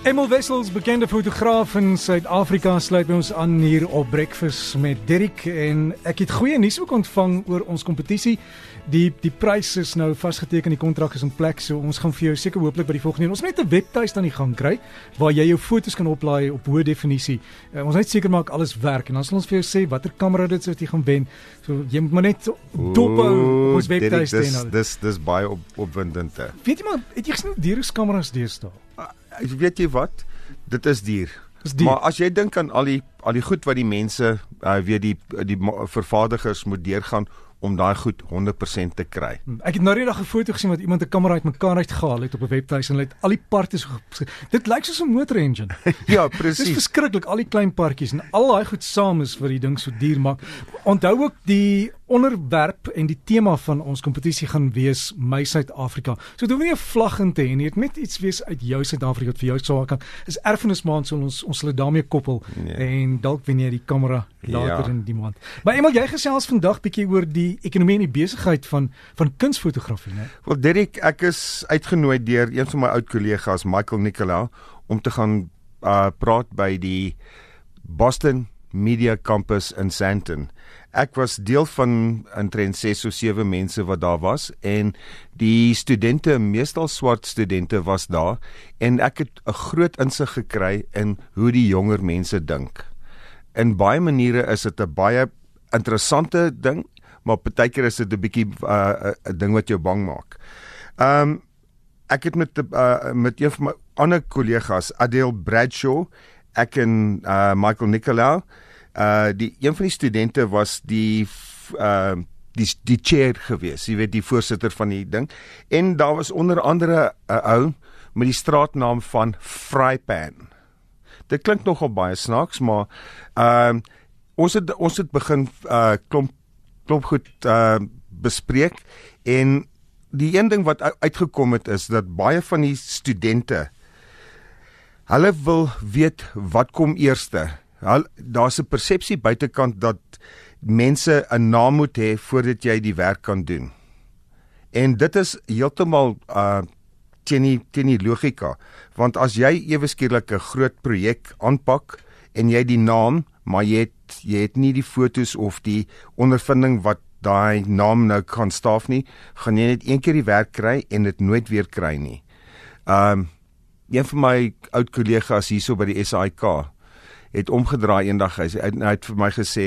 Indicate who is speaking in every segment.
Speaker 1: Emil Wessels, bekende fotograaf in Suid-Afrika, sluit by ons aan hier op Breakfast met Dirk en ek het goeie nuus ook ontvang oor ons kompetisie. Die die pryse is nou vasgeteken, die kontrak is in plek, so ons gaan vir jou seker hooplik by die volgende een. Ons moet net 'n webtuiste aan die gang kry waar jy jou foto's kan oplaai op hoë definisie. Uh, ons net seker maak alles werk en dan sal ons vir jou sê watter kamera dit is wat jy gaan wen. So jy moet maar net dop hou op ons webtuiste
Speaker 2: Dis
Speaker 1: en
Speaker 2: dis dis baie op, opwindend.
Speaker 1: Weet jy maar, het jy gesien hoe duur is kameras deesdae?
Speaker 2: Weet jy wat? Dit is duur.
Speaker 1: Dis duur.
Speaker 2: Maar as jy dink aan al die al die goed wat die mense uh, weet die die vervaardigers moet deurgaan om daai goed 100% te kry.
Speaker 1: Ek het nou net 'n foto gesien wat iemand 'n kamera uit mekaar uitgehaal het op 'n webtuis en hulle het al die parte so dit lyk soos 'n motor engine.
Speaker 2: Ja,
Speaker 1: Dis
Speaker 2: presies.
Speaker 1: verskriklik al die klein partjies en al daai goed saam is wat die ding so duur maak. Onthou ook die onderwerp en die tema van ons kompetisie gaan wees My Suid-Afrika. So dit hoef nie 'n vlag in te hê nie, dit moet net iets wees uit jou Suid-Afrika wat vir jou sou kan. Is erfenismaand so ons ons sal dit daarmee koppel
Speaker 2: Nee.
Speaker 1: en dalk wen jy die kamera later
Speaker 2: Ja.
Speaker 1: in die maand. Maar Emel, jy gesels vandag bietjie oor die ekonomie en die besigheid van van kunsfotografie, né?
Speaker 2: Wel Derek, ek is uitgenooi deur een van my oud kollegas, Michael Nicolau, om te gaan uh praat by die Boston Media Campus in Sandton. Ek was deel van intrent 6 of 7 mense wat daar was en die studente, meestal swart studente was daar en ek het 'n groot insig gekry in hoe die jonger mense dink. In baie maniere is dit 'n baie interessante ding, maar partykeer is dit 'n bietjie 'n uh, ding wat jou bang maak. Ehm um, ek het met uh, met een van my ander kollegas, Adele Bradshaw, ek en uh, Michael Nicolau, uh die een van die studente was die uh die die chair gewees, jy weet die voorsitter van die ding en daar was onder andere 'n uh, ou met die straatnaam van Frypan. Dit klink nogal baie snaaks, maar ehm uh, ons het ons het begin uh klomp klomp goed uh bespreek en die een ding wat uitgekom het is dat baie van die studente hulle wil weet wat kom eerste. Daar's 'n persepsie buitekant dat mense 'n naam moet hê voordat jy die werk kan doen. En dit is heeltemal uh teen die teen die logika, want as jy ewe skielik 'n groot projek aanpak en jy die naam, maar jy het jy het nie die fotos of die ondervinding wat daai naam nou kan staaf nie, gaan jy net een keer die werk kry en dit nooit weer kry nie. Um een van my oud kollegas hierso by die SAIK het omgedraai eendag hy, sê- hy, het vir my gesê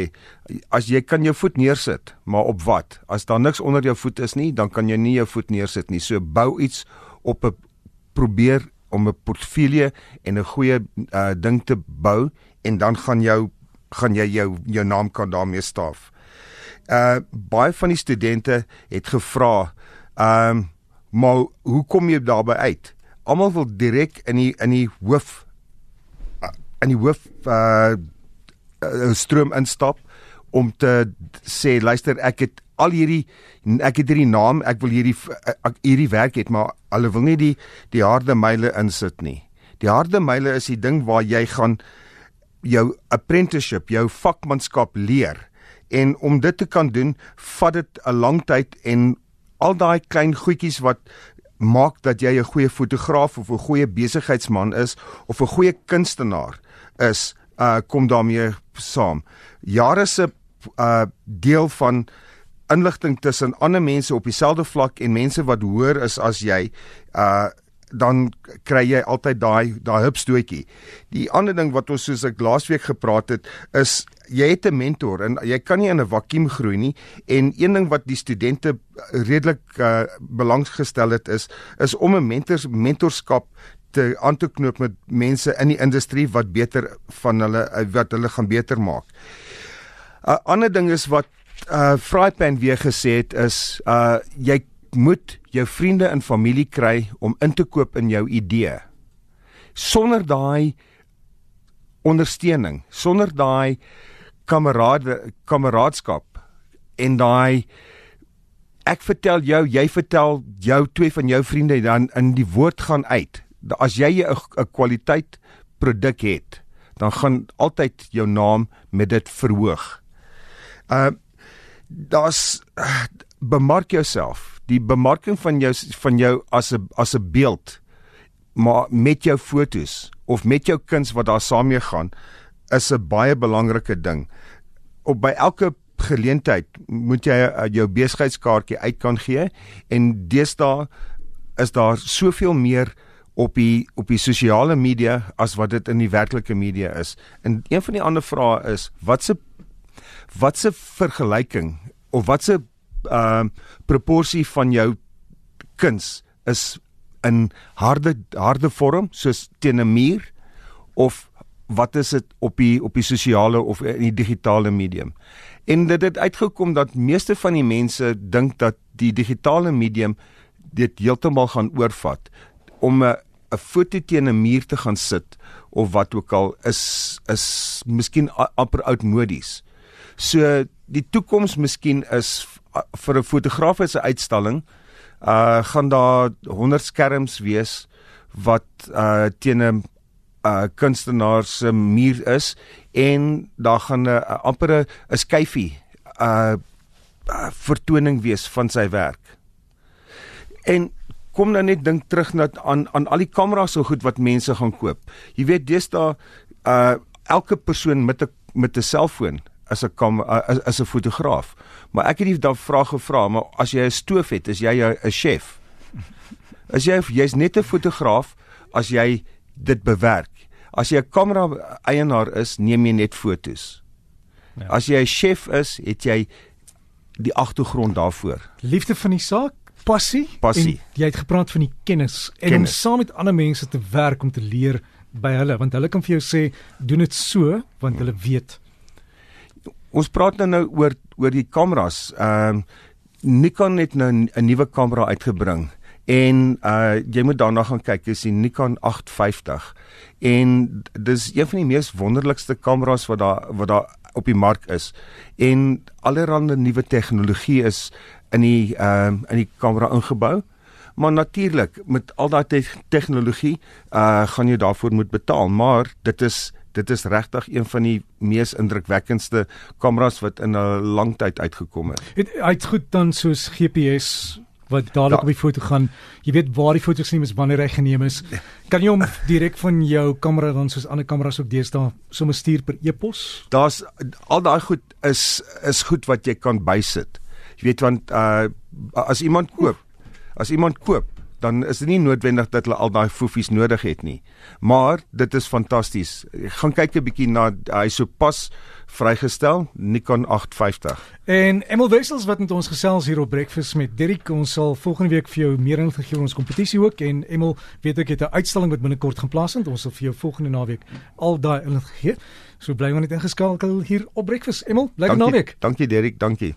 Speaker 2: as jy kan jou voet neersit, maar op wat? As daar niks onder jou voet is nie, dan kan jy nie jou voet neersit nie. So bou iets op 'n probeer om 'n portefeulje en 'n goeie uh, ding te bou en dan gaan jou gaan jy jou jou naam kan daarmee staaf. Uh baie van die studente het gevra, ehm um, maar hoe kom jy daarby uit? Almal wil direk in die in die hoof in die hoof uh, stroom instap om te sê luister ek het al hierdie ek het hierdie naam ek wil hierdie ek, hierdie werk het maar hulle wil nie die die harde myle insit nie. Die harde myle is die ding waar jy gaan jou apprenticeship, jou vakmanskap leer. En om dit te kan doen, vat dit 'n lang tyd en al daai klein goedjies wat maak dat jy 'n goeie fotograaf of 'n goeie besigheidsman is of 'n goeie kunstenaar is, uh kom daarmee saam. Jare se uh deel van inligting tussen ander mense op dieselfde vlak en mense wat hoër is as jy, uh dan kry jy altyd daai daai hupstootjie. Die ander ding wat ons soos ek laasweek gepraat het is jy het 'n mentor en jy kan nie in 'n vakuum groei nie en een ding wat die studente redelik uh, belanggestel het is is om 'n mentors mentorskap te aan te knoop met mense in die industrie wat beter van hulle uh, wat hulle gaan beter maak. 'n Ander ding is wat uh Frypan weer gesê het is uh jy moet jou vriende en familie kry om in te koop in jou idee. Sonder daai ondersteuning, sonder daai kamerade kameraadskap en daai ek vertel jou, jy vertel jou twee van jou vriende dan in die woord gaan uit. As jy 'n kwaliteit produk het, dan gaan altyd jou naam met dit verhoog. Uh daar's uh, bemark jouself. Die bemarking van jou van jou as 'n as 'n beeld maar met jou fotos of met jou kuns wat daar saam mee gaan is 'n baie belangrike ding. Op by elke geleentheid moet jy uh, jou besigheidskaartjie uit kan gee en deesdae is daar soveel meer op die op die sosiale media as wat dit in die werklike media is. En een van die ander vrae is wat se wat se vergelyking of wat se ehm uh, proporsie van jou kuns is in harde harde vorm soos teen 'n muur of wat is dit op die op die sosiale of in die digitale medium. En dit het uitgekom dat meeste van die mense dink dat die digitale medium dit heeltemal gaan oorvat om 'n 'n foto teen 'n muur te gaan sit of wat ook al is is miskien amper oudmodies. So die toekoms miskien is vir 'n fotografiese uitstalling uh gaan daar 100 skerms wees wat uh teen 'n uh kunstenaar se muur is en daar gaan 'n amper 'n skyfie uh, uh vertoning wees van sy werk. En kom nou net dink terug na aan aan al die kameras so goed wat mense gaan koop. Jy weet deesdae uh elke persoon met 'n met 'n selfoon as 'n kam as, as 'n fotograaf. Maar ek het die daai vraag gevra, maar as jy 'n stoof het, is jy 'n chef? As jy jy's net 'n fotograaf as jy dit bewerk. As jy 'n kamera eienaar is, neem jy net fotos. Ja. As jy 'n chef is, het jy die agtergrond daarvoor.
Speaker 1: Liefde van die saak, passie.
Speaker 2: Passie.
Speaker 1: jy het gepraat van die kennis en kennis. om saam met ander mense te werk om te leer by hulle, want hulle kan vir jou sê doen dit so want hulle weet.
Speaker 2: Ons praat nou nou oor oor die kameras. Ehm uh, Nikon het nou 'n nuwe kamera uitgebring en uh jy moet daarna gaan kyk dis die Nikon 850 en dis een van die mees wonderlikste kameras wat daar wat daar op die mark is. En allerlei nuwe tegnologie is in die ehm uh, in die kamera ingebou. Maar natuurlik met al daai te tegnologie uh gaan jy daarvoor moet betaal. Maar dit is dit is regtig een van die mees indrukwekkendste kameras wat in 'n lang tyd uitgekom het.
Speaker 1: Het hy't goed dan soos GPS wat dadelik da, op die foto gaan. Jy weet waar die foto's geneem is, wanneer hy geneem is. Kan jy hom direk van jou kamera dan soos ander kameras ook deesdae sommer stuur per e-pos?
Speaker 2: Daar's al daai goed is is goed wat jy kan bysit. Jy weet want uh as iemand koop, as iemand koop dan is dit nie noodwendig dat hulle al daai fofies nodig het nie. Maar dit is fantasties. Gaan kyk 'n bietjie na hy so pas vrygestel Nikon 850.
Speaker 1: En Emil Wessels wat met ons gesels hier op Breakfast met Dirk, ons sal volgende week vir jou meer inligting gee oor ons kompetisie ook en Emil, weet ek het 'n uitstalling wat binnekort gaan plaasvind. Ons sal vir jou volgende naweek al daai inligting gee. So bly maar net ingeskakel hier op Breakfast. Emil, bly naweek.
Speaker 2: Dankie Dirk, dankie.